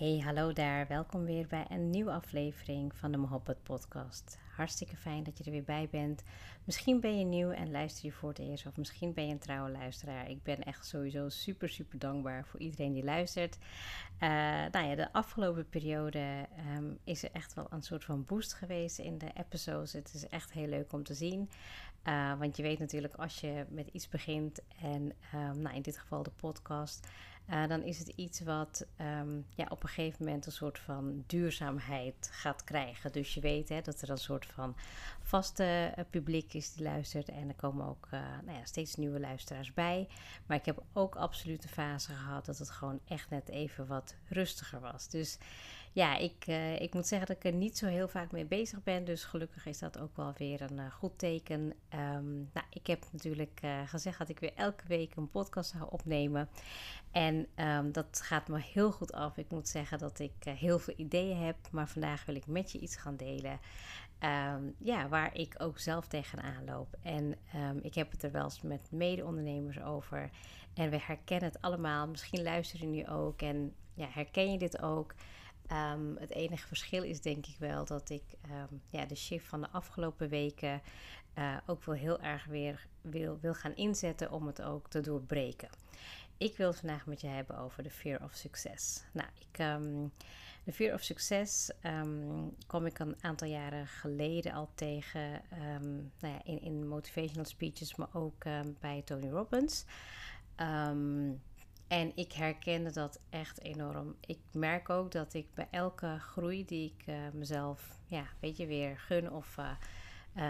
Hey, hallo daar. Welkom weer bij een nieuwe aflevering van de Mohabbat podcast. Hartstikke fijn dat je er weer bij bent. Misschien ben je nieuw en luister je voor het eerst of misschien ben je een trouwe luisteraar. Ik ben echt sowieso super, super dankbaar voor iedereen die luistert. Uh, nou ja, de afgelopen periode um, is er echt wel een soort van boost geweest in de episodes. Het is echt heel leuk om te zien. Uh, want je weet natuurlijk als je met iets begint en um, nou, in dit geval de podcast... Uh, dan is het iets wat um, ja, op een gegeven moment een soort van duurzaamheid gaat krijgen. Dus je weet hè, dat er een soort van vaste uh, publiek is die luistert. En er komen ook uh, nou ja, steeds nieuwe luisteraars bij. Maar ik heb ook absoluut een fase gehad dat het gewoon echt net even wat rustiger was. Dus ja, ik, uh, ik moet zeggen dat ik er niet zo heel vaak mee bezig ben. Dus gelukkig is dat ook wel weer een uh, goed teken. Um, nou, ik heb natuurlijk uh, gezegd dat ik weer elke week een podcast zou opnemen. En um, dat gaat me heel goed af. Ik moet zeggen dat ik heel veel ideeën heb. Maar vandaag wil ik met je iets gaan delen. Um, ja, waar ik ook zelf tegenaan loop. En ik heb het er wel eens met mede-ondernemers over. En we herkennen het allemaal. Misschien luister je nu ook. En ja, herken je dit ook? Um, het enige verschil is denk ik wel dat ik um, ja, de shift van de afgelopen weken uh, ook wel heel erg weer wil, wil gaan inzetten om het ook te doorbreken. Ik wil het vandaag met je hebben over de fear of success. Nou, ik, um, de fear of success kwam ik een aantal jaren geleden al tegen nou ja, in, in motivational speeches, maar ook bij Tony Robbins. En ik herkende dat echt enorm. Ik merk ook dat ik bij elke groei die ik uh, mezelf, ja, weet je, weer gun of uh,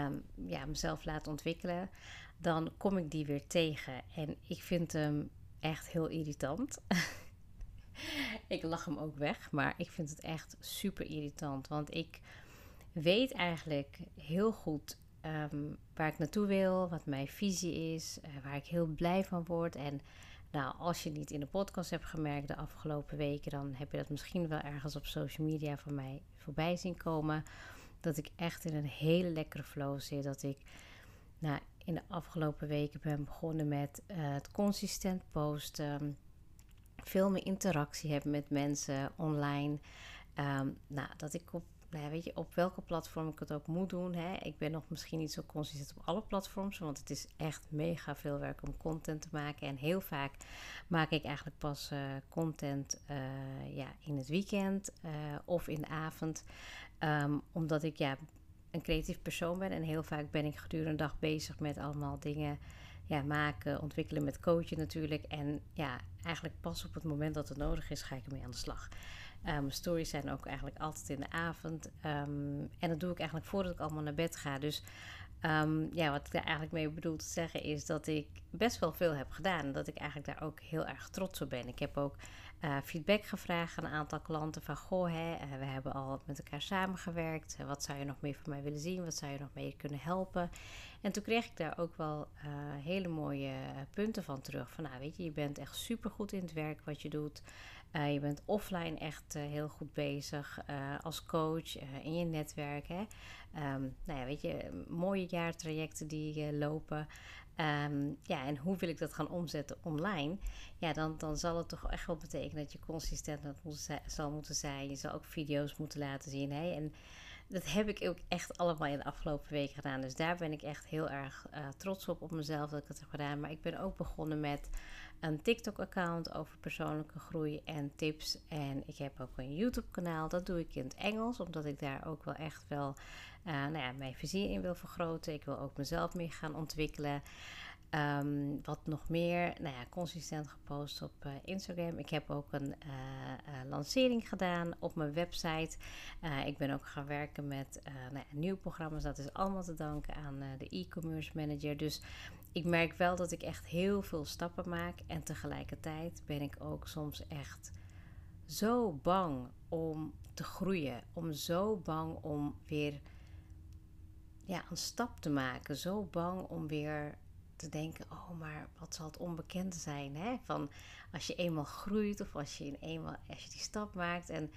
um, ja, mezelf laat ontwikkelen, dan kom ik die weer tegen. En ik vind hem echt heel irritant. ik lach hem ook weg, maar ik vind het echt super irritant. Want ik weet eigenlijk heel goed um, waar ik naartoe wil, wat mijn visie is, uh, waar ik heel blij van word. En nou, als je niet in de podcast hebt gemerkt de afgelopen weken, dan heb je dat misschien wel ergens op social media van mij voorbij zien komen. Dat ik echt in een hele lekkere flow zit. Dat ik nou, in de afgelopen weken ben begonnen met uh, het consistent posten. Veel meer interactie hebben met mensen online. Um, nou, dat ik op nou weet je, op welke platform ik het ook moet doen. Hè. Ik ben nog misschien niet zo consistent op alle platforms, want het is echt mega veel werk om content te maken. En heel vaak maak ik eigenlijk pas uh, content uh, ja, in het weekend uh, of in de avond. Um, omdat ik ja, een creatief persoon ben en heel vaak ben ik gedurende een dag bezig met allemaal dingen ja, maken, ontwikkelen met coachen natuurlijk. En ja, eigenlijk pas op het moment dat het nodig is, ga ik ermee aan de slag. Um, stories zijn ook eigenlijk altijd in de avond. Um, en dat doe ik eigenlijk voordat ik allemaal naar bed ga. Dus um, ja, wat ik daar eigenlijk mee bedoel te zeggen is dat ik best wel veel heb gedaan. En dat ik eigenlijk daar ook heel erg trots op ben. Ik heb ook uh, feedback gevraagd aan een aantal klanten van... Goh, hè, uh, we hebben al met elkaar samengewerkt. Wat zou je nog meer van mij willen zien? Wat zou je nog meer kunnen helpen? En toen kreeg ik daar ook wel hele mooie punten van terug. Van nou, weet je, je bent echt supergoed in het werk wat je doet... Uh, je bent offline echt uh, heel goed bezig uh, als coach in je netwerk. Hè? Um, nou ja, weet je, mooie jaartrajecten die lopen. Um, ja, en hoe wil ik dat gaan omzetten online? Ja, dan, dan zal het toch echt wel betekenen dat je consistent moet, zal moeten zijn. Je zal ook video's moeten laten zien. Hè? En dat heb ik ook echt allemaal in de afgelopen weken gedaan. Dus daar ben ik echt heel erg trots op op mezelf dat ik het heb gedaan. Maar ik ben ook begonnen met een TikTok-account over persoonlijke groei en tips. En ik heb ook een YouTube-kanaal. Dat doe ik in het Engels, omdat ik daar ook wel echt wel uh, nou ja, mijn vizier in wil vergroten. Ik wil ook mezelf meer gaan ontwikkelen. Ehm, wat nog meer? Nou ja, consistent gepost op uh, Instagram. Ik heb ook een uh, uh, lancering gedaan op mijn website. ik ben ook gaan werken met nou ja, nieuwe programma's. Dat is allemaal te danken aan de e-commerce manager. Dus ik merk wel dat ik echt heel veel stappen maak. En tegelijkertijd ben ik ook soms echt zo bang om te groeien. Om zo bang om weer ja, een stap te maken. Zo bang om weer te denken: oh, maar wat zal het onbekende zijn? Hè? Van als je eenmaal groeit of als je, eenmaal, als je die stap maakt. En,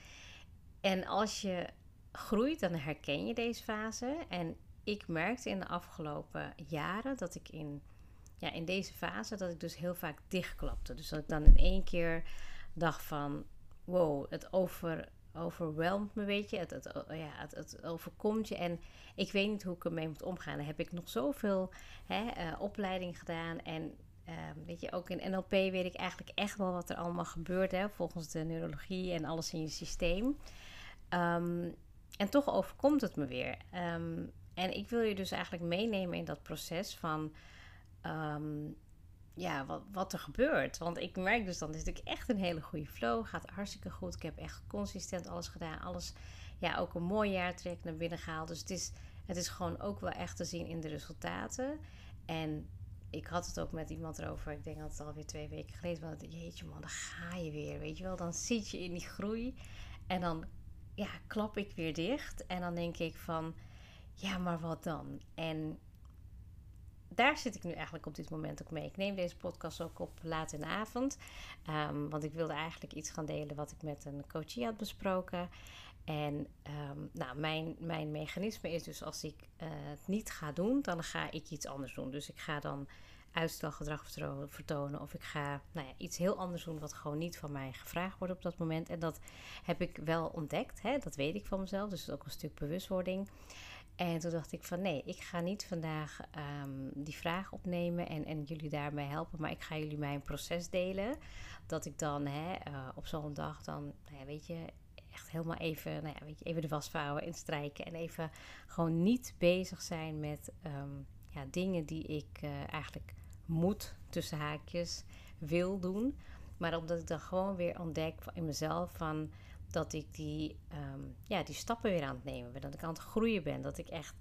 en als je groeit, dan herken je deze fase. En ik merkte in de afgelopen jaren dat ik in, ja, in deze fase dat ik dus heel vaak dichtklapte. Dus dat ik dan in één keer dacht van wow, het over, overweldt me, weet je. Het, ja, het, overkomt je. En ik weet niet hoe ik ermee moet omgaan. Dan heb ik nog zoveel hè, uh, opleiding gedaan. En uh, weet je, ook in NLP weet ik eigenlijk echt wel wat er allemaal gebeurt. Hè, volgens de neurologie en alles in je systeem. Um, en toch overkomt het me weer. Um, en ik wil je dus eigenlijk meenemen in dat proces van... ja, wat, wat er gebeurt. Want ik merk dus dan, is natuurlijk echt een hele goede flow. Gaat hartstikke goed. Ik heb echt consistent alles gedaan. Alles, ja, ook een mooi jaar trek naar binnen gehaald. Dus het is, het is gewoon ook wel echt te zien in de resultaten. En ik had het ook met iemand erover. Ik denk dat het alweer twee weken geleden was. Jeetje man, dan ga je weer. Weet je wel, dan zit je in die groei. En dan ja, klap ik weer dicht. En dan denk ik van, ja, maar wat dan? En daar zit ik nu eigenlijk op dit moment ook mee. Ik neem deze podcast ook op laat in de avond. Um, want ik wilde eigenlijk iets gaan delen wat ik met een coachie had besproken. En um, nou, mijn, mijn mechanisme is dus als ik uh, het niet ga doen, dan ga ik iets anders doen. Dus ik ga dan uitstelgedrag vertonen. Of ik ga nou ja, iets heel anders doen wat gewoon niet van mij gevraagd wordt op dat moment. En dat heb ik wel ontdekt. Hè? Dat weet ik van mezelf. Dus ook een stuk bewustwording. En toen dacht ik van nee, ik ga niet vandaag um, die vraag opnemen en, en jullie daarmee helpen. Maar ik ga jullie mijn proces delen. Dat ik dan hè, uh, op zo'n dag dan, nou weet je, echt helemaal even, nou ja, weet je, even de was vouwen en strijken. En even gewoon niet bezig zijn met um, ja, dingen die ik uh, eigenlijk moet, tussen haakjes, wil doen. Maar omdat ik dan gewoon weer ontdek in mezelf van dat ik die, um, ja, die stappen weer aan het nemen ben. Dat ik aan het groeien ben. Dat ik echt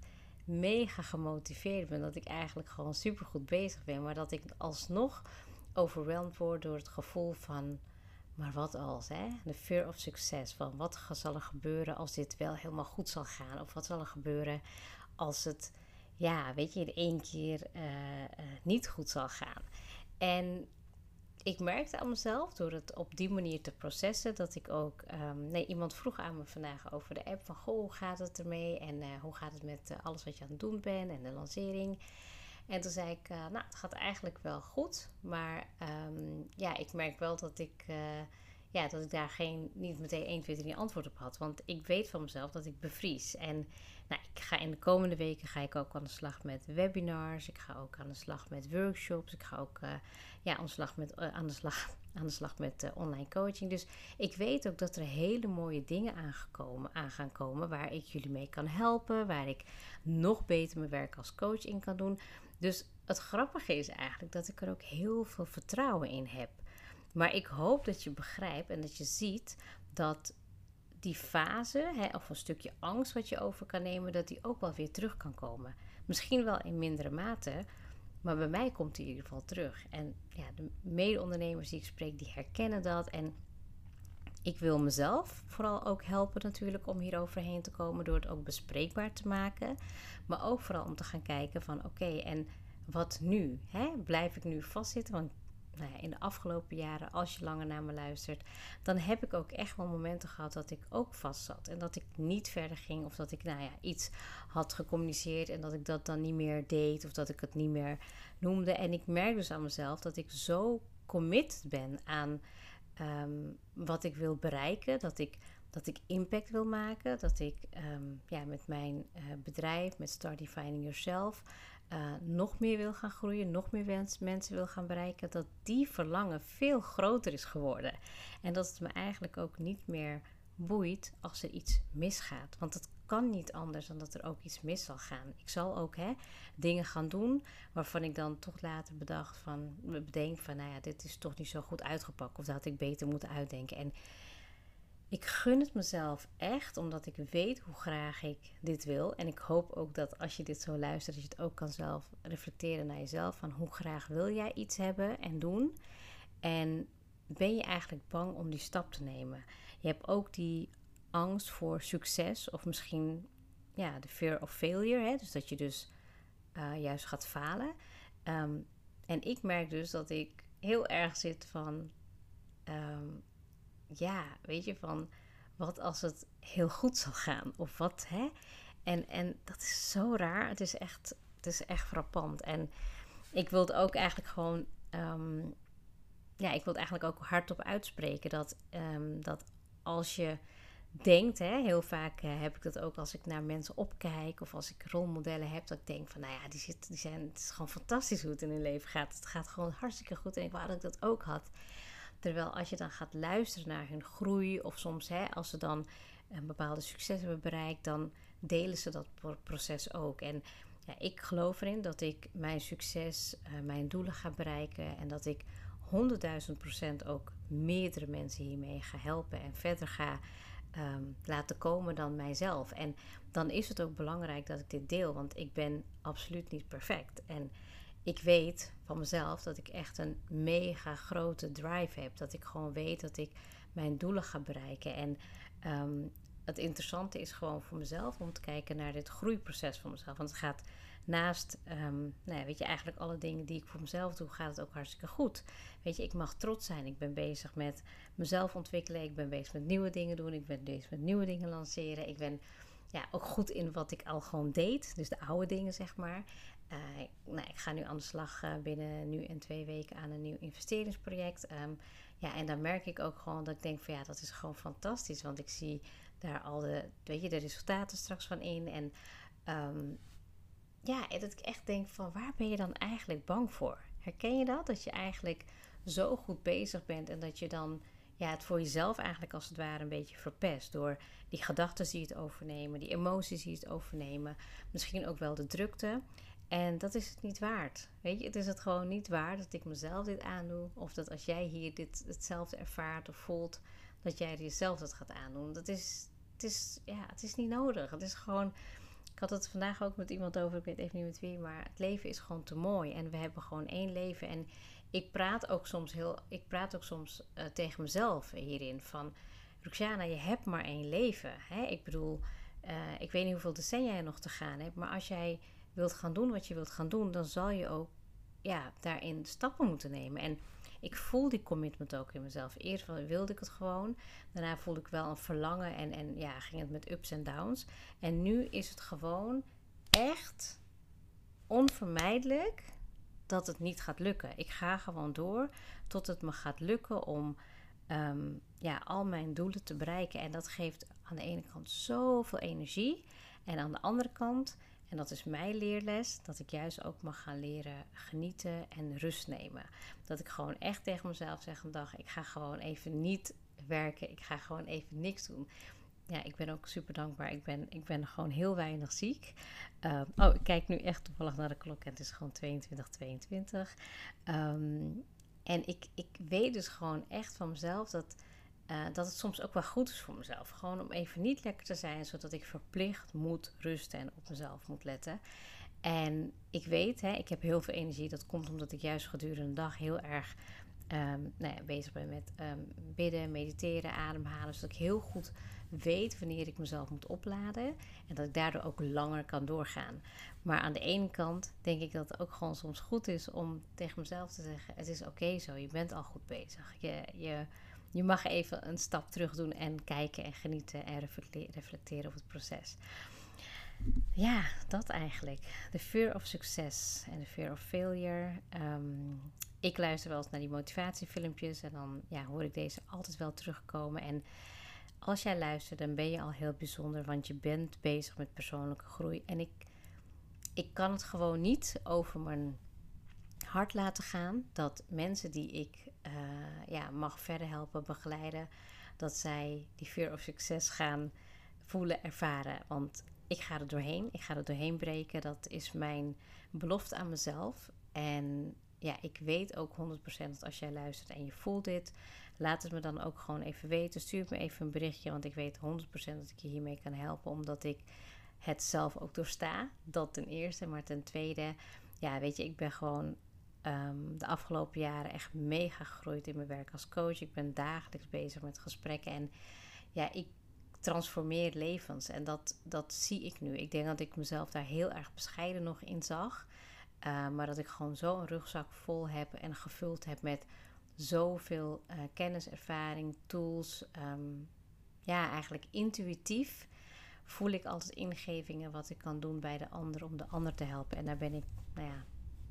mega gemotiveerd ben. Dat ik eigenlijk gewoon super goed bezig ben. Maar dat ik alsnog overweldigd word door het gevoel van. Maar wat als, hè? De fear of success. Van wat zal er gebeuren als dit wel helemaal goed zal gaan? Of wat zal er gebeuren als het, ja, weet je, in één keer uh, uh, niet goed zal gaan? En ik merkte aan mezelf door het op die manier te processen dat ik ook. Um, nee, iemand vroeg aan me vandaag over de app van goh, hoe gaat het ermee en uh, hoe gaat het met uh, alles wat je aan het doen bent en de lancering. En toen zei ik, uh, nou, het gaat eigenlijk wel goed, maar um, ja, ik merk wel dat ik, ja, dat ik daar geen, niet meteen 1, 2, 3 antwoord op had. Want ik weet van mezelf dat ik bevries. En nou, ik ga in de komende weken ga ik ook aan de slag met webinars. Ik ga ook aan de slag met workshops. Ik ga ook uh, ja, aan, de slag met, uh, aan, de slag, aan de slag met uh, online coaching. Dus ik weet ook dat er hele mooie dingen aangekomen, aan gaan komen waar ik jullie mee kan helpen. Waar ik nog beter mijn werk als coach in kan doen. Dus het grappige is eigenlijk dat ik er ook heel veel vertrouwen in heb. Maar ik hoop dat je begrijpt en dat je ziet dat die fase, hè, of een stukje angst wat je over kan nemen, dat die ook wel weer terug kan komen. Misschien wel in mindere mate, maar bij mij komt die in ieder geval terug. En ja, de mede-ondernemers die ik spreek, die herkennen dat. En ik wil mezelf vooral ook helpen natuurlijk om hier overheen te komen door het ook bespreekbaar te maken. Maar ook vooral om te gaan kijken van oké, en wat nu? Hè? Blijf ik nu vastzitten? Want nou in de afgelopen jaren, als je langer naar me luistert, dan heb ik ook echt wel momenten gehad dat ik ook vast zat. En dat ik niet verder ging of dat ik nou ja, iets had gecommuniceerd en dat ik dat dan niet meer deed of dat ik het niet meer noemde. En ik merk dus aan mezelf dat ik zo committed ben aan um, wat ik wil bereiken, dat ik dat ik impact wil maken, dat ik um, ja, met mijn uh, bedrijf, met Start Defining Yourself, uh, nog meer wil gaan groeien, nog meer mensen wil gaan bereiken, dat die verlangen veel groter is geworden. En dat het me eigenlijk ook niet meer boeit als er iets misgaat. Want het kan niet anders dan dat er ook iets mis zal gaan. Ik zal ook hè, dingen gaan doen waarvan ik dan toch later bedacht van, bedenk van, nou ja, dit is toch niet zo goed uitgepakt. Of dat had ik beter moeten uitdenken. En ik gun het mezelf echt, omdat ik weet hoe graag ik dit wil. En ik hoop ook dat als je dit zo luistert, dat je het ook kan zelf reflecteren naar jezelf. Van hoe graag wil jij iets hebben en doen? En ben je eigenlijk bang om die stap te nemen? Je hebt ook die angst voor succes of misschien ja, de fear of failure. Hè? Dus dat je dus uh, juist gaat falen. Ehm, en ik merk dus dat ik heel erg zit van... Ehm, ja, weet je, van wat als het heel goed zal gaan? Of wat, hè? En, en dat is zo raar. Het is echt, het is echt frappant. En ik wilde ook eigenlijk gewoon... Um, ja, ik wilde eigenlijk ook hardop uitspreken dat, dat als je denkt, hè, heel vaak uh, heb ik dat ook als ik naar mensen opkijk of als ik rolmodellen heb, dat ik denk van, nou ja, die, zit, die zijn, het is gewoon fantastisch hoe het in hun leven gaat. Het gaat gewoon hartstikke goed en ik wou dat ik dat ook had. Terwijl als je dan gaat luisteren naar hun groei, of soms hè, als ze dan een bepaalde succes hebben bereikt, dan delen ze dat proces ook. En ja, ik geloof erin dat ik mijn succes, uh, mijn doelen ga bereiken en dat ik 100.000 procent ook meerdere mensen hiermee ga helpen en verder ga um, laten komen dan mijzelf. En dan is het ook belangrijk dat ik dit deel, want ik ben absoluut niet perfect. En ik weet van mezelf dat ik echt een mega grote drive heb. Dat ik gewoon weet dat ik mijn doelen ga bereiken. En um, het interessante is gewoon voor mezelf om te kijken naar dit groeiproces van mezelf. Want het gaat naast, um, nou ja, weet je, eigenlijk alle dingen die ik voor mezelf doe, gaat het ook hartstikke goed. Weet je, ik mag trots zijn. Ik ben bezig met mezelf ontwikkelen. Ik ben bezig met nieuwe dingen doen. Ik ben bezig met nieuwe dingen lanceren. Ik ben ja, ook goed in wat ik al gewoon deed. Dus de oude dingen, zeg maar. Uh, nou, ik ga nu aan de slag uh, binnen nu en twee weken aan een nieuw investeringsproject. Um, ja, en dan merk ik ook gewoon dat ik denk van ja, dat is gewoon fantastisch. Want ik zie daar al de, weet je, de resultaten straks van in. En um, ja, dat ik echt denk van waar ben je dan eigenlijk bang voor? Herken je dat? Dat je eigenlijk zo goed bezig bent en dat je dan ja, het voor jezelf eigenlijk als het ware een beetje verpest. Door die gedachten die het overnemen, die emoties die het overnemen. Misschien ook wel de drukte. En dat is het niet waard. Weet je, het is het gewoon niet waard dat ik mezelf dit aandoe. Of dat als jij hier dit hetzelfde ervaart of voelt, dat jij jezelf dat gaat aandoen. Dat is, het is, ja, het is niet nodig. Het is gewoon. Ik had het vandaag ook met iemand over, ik weet even niet met wie, maar het leven is gewoon te mooi. En we hebben gewoon één leven. En ik praat ook soms heel, ik praat ook soms uh, tegen mezelf hierin van, Ruxiana, je hebt maar één leven. Hè? Ik bedoel, uh, ik weet niet hoeveel decennia je nog te gaan hebt, maar als jij wilt gaan doen wat je wilt gaan doen, dan zal je ook ja, daarin stappen moeten nemen. En ik voel die commitment ook in mezelf. Eerst wilde ik het gewoon. Daarna voelde ik wel een verlangen en, en ja, ging het met ups en downs. En nu is het gewoon echt onvermijdelijk dat het niet gaat lukken. Ik ga gewoon door tot het me gaat lukken om ehm, ja, al mijn doelen te bereiken. En dat geeft aan de ene kant zoveel energie. En aan de andere kant en dat is mijn leerles, dat ik juist ook mag gaan leren genieten en rust nemen. Dat ik gewoon echt tegen mezelf zeg een dag, ik ga gewoon even niet werken, ik ga gewoon even niks doen. Ja, ik ben ook super dankbaar. Ik ben, ik ben gewoon heel weinig ziek. Uh, oh, ik kijk nu echt toevallig naar de klok en het is gewoon 22, 22. Um, en ik, ik weet dus gewoon echt van mezelf dat uh, dat het soms ook wel goed is voor mezelf. Gewoon om even niet lekker te zijn, zodat ik verplicht moet rusten en op mezelf moet letten. En ik weet, hè, ik heb heel veel energie. Dat komt omdat ik juist gedurende de dag heel erg um, nou ja, bezig ben met um, bidden, mediteren, ademhalen. Zodat ik heel goed weet wanneer ik mezelf moet opladen. En dat ik daardoor ook langer kan doorgaan. Maar aan de ene kant denk ik dat het ook gewoon soms goed is om tegen mezelf te zeggen: Het is oké zo, je bent al goed bezig. Je, je je mag even een stap terug doen en kijken en genieten en reflecteren op het proces. Ja, dat eigenlijk. De fear of success en de fear of failure. Ehm, ik luister wel eens naar die motivatiefilmpjes en dan ja, hoor ik deze altijd wel terugkomen. En als jij luistert, dan ben je al heel bijzonder, want je bent bezig met persoonlijke groei. En ik, ik kan het gewoon niet over mijn hart laten gaan dat mensen die ik uh, ja, mag verder helpen, begeleiden, dat zij die fear of success gaan voelen, ervaren. Want ik ga er doorheen. Ik ga er doorheen breken. Dat is mijn belofte aan mezelf. En ja, ik weet ook 100% dat als jij luistert en je voelt dit, laat het me dan ook gewoon even weten. Stuur me even een berichtje, want ik weet 100% dat ik je hiermee kan helpen, omdat ik het zelf ook doorsta. Dat ten eerste, maar ten tweede, ja, weet je, ik ben gewoon um, de afgelopen jaren echt mega gegroeid in mijn werk als coach. Ik ben dagelijks bezig met gesprekken en ja, ik transformeer levens en dat, dat zie ik nu. Ik denk dat ik mezelf daar heel erg bescheiden nog in zag. Uh, maar dat ik gewoon zo een rugzak vol heb en gevuld heb met zoveel uh, kennis, ervaring, tools. Um, ja, eigenlijk intuïtief voel ik altijd ingevingen wat ik kan doen bij de ander om de ander te helpen. En daar ben ik, nou ja,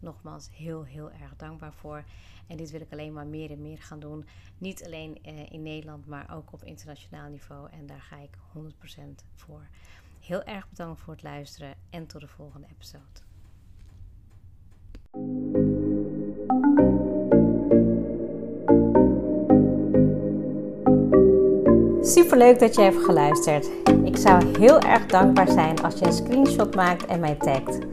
nogmaals heel, heel erg dankbaar voor. En dit wil ik alleen maar meer en meer gaan doen. Niet alleen uh, in Nederland, maar ook op internationaal niveau. En daar ga ik 100% voor. Heel erg bedankt voor het luisteren en tot de volgende episode. Super leuk dat je hebt geluisterd. Ik zou heel erg dankbaar zijn als je een screenshot maakt en mij tagt.